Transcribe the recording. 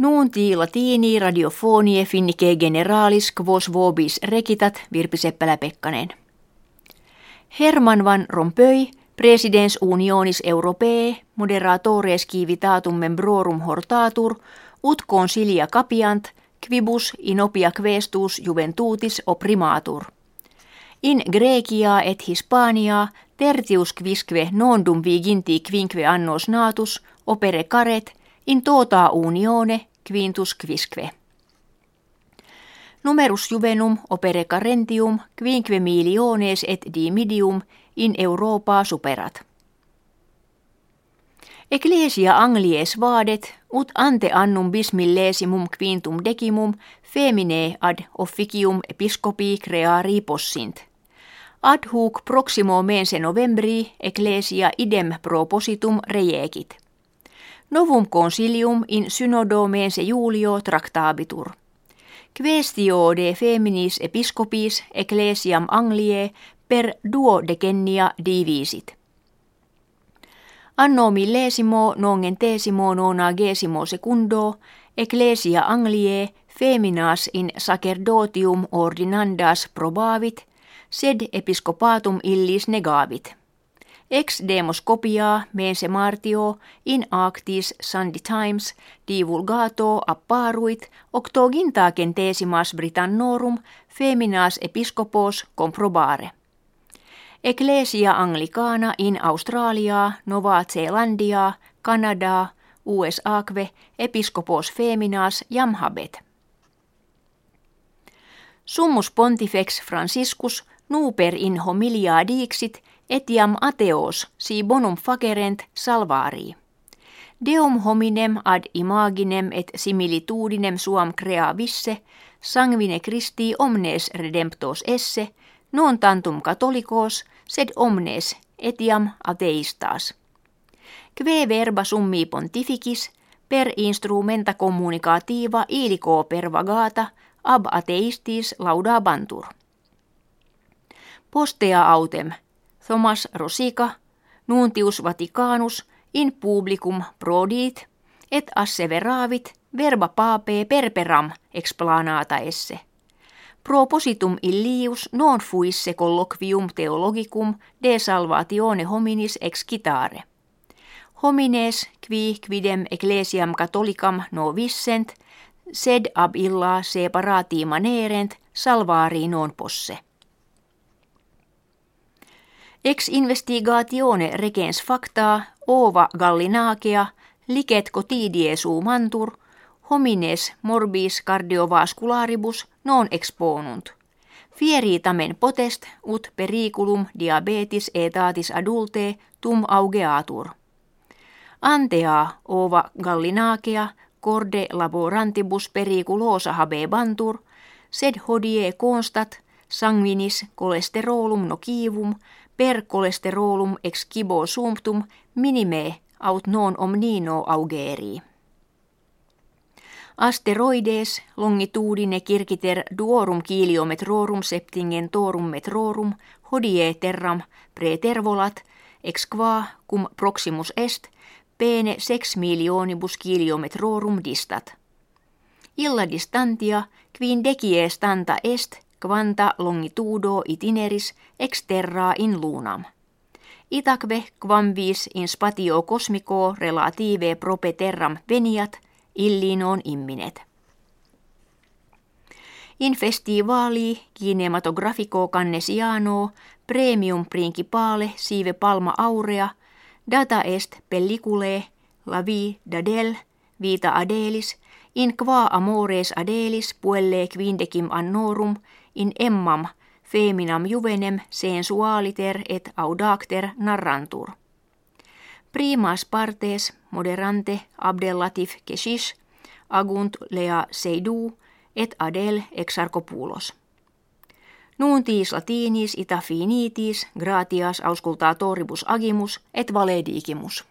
Nuunti latini radiofonie finnike generalis quos vobis rekitat Virpi Seppälä-Pekkanen. Herman van Rompuy, presidens unionis europee, moderatores civitatum membrorum hortatur, ut consilia capiant, quibus inopia questus juventutis opprimatur. In Grecia et Hispania tertius quisque nondum viginti quinque annos natus opere caret in tota unione quintus quisque. Numerus juvenum opere carentium quinque miliones et dimidium in Europa superat. Ecclesia Anglies vadet ut ante annum bismillesimum quintum decimum femine ad officium episcopi creari possint. Ad hoc proximo mense novembri ecclesia idem propositum rejecit. Novum consilium in synodo mense Julio tractabitur. Questio de feminis episcopis ecclesiam Angliae per duo decennia divisit. Anno millesimo nongentesimo nonagesimo secundo ecclesia Angliae feminas in sacerdotium ordinandas probavit, sed episcopatum illis negavit. Ex demos copia mense martio in actis Sunday Times divulgato apparuit octoginta centesimas Britannorum feminas episcopos comprobare. Ecclesia Anglicana in Australia, Nova Zeelandia, Kanada, USAque, episcopos feminas jam habet. Summus pontifex Franciscus nuper in homilia dixit etiam ateos si bonum facerent salvari. Deum hominem ad imaginem et similitudinem suam crea visse, sanguine Christi omnes redemptos esse, non tantum katolikos, sed omnes etiam ateistas. Kve verba summi pontificis, per instrumenta communicativa ilico per vagata, ab ateistis laudabantur. Postea autem, Thomas Rosica, Nuntius Vaticanus, in publicum prodit, et asseveravit verba pape perperam explanata esse. Propositum illius non fuisse colloquium theologicum de salvatione hominis ex citare. Homines qui quidem ecclesiam catholicam no vissent, sed ab illa separati manerent salvari non posse. Ex investigatione regens facta ova gallinakea licet cotidie mantur homines morbis cardiovascularibus non exponunt. Fieritamen potest ut periculum diabetis etatis adulte tum augeatur. Antea ova gallinakea corde laborantibus periculosa habebantur, sed hodie constat sanguinis cholesterolum nocivum per cholesterolum ex cibo sumptum minime aut non omnino augerii. Asteroides longitudine kirkiter duorum kiliometrorum septingen torum metrorum hodie terram pretervolat ex qua cum proximus est pene sex milionibus kilometrorum distat. Illa distantia quin dekie stanta est quanta longitudo itineris ex terra in lunam. Itaque quam vis in spatio cosmico relative prope terram veniat – Illinoon imminet. In festivali kinematografico cannesiano premium principale sive palma aurea data est pellicule la vi dadel vita adelis in qua amores adelis puelle quindecim annorum in emmam feminam juvenem sensualiter et audacter narrantur. Primas partes moderante abdellatif keshish agunt lea seidu et adel exarchopoulos. Nuuntis latinis ita finitis gratias auscultatoribus agimus et valedigimus.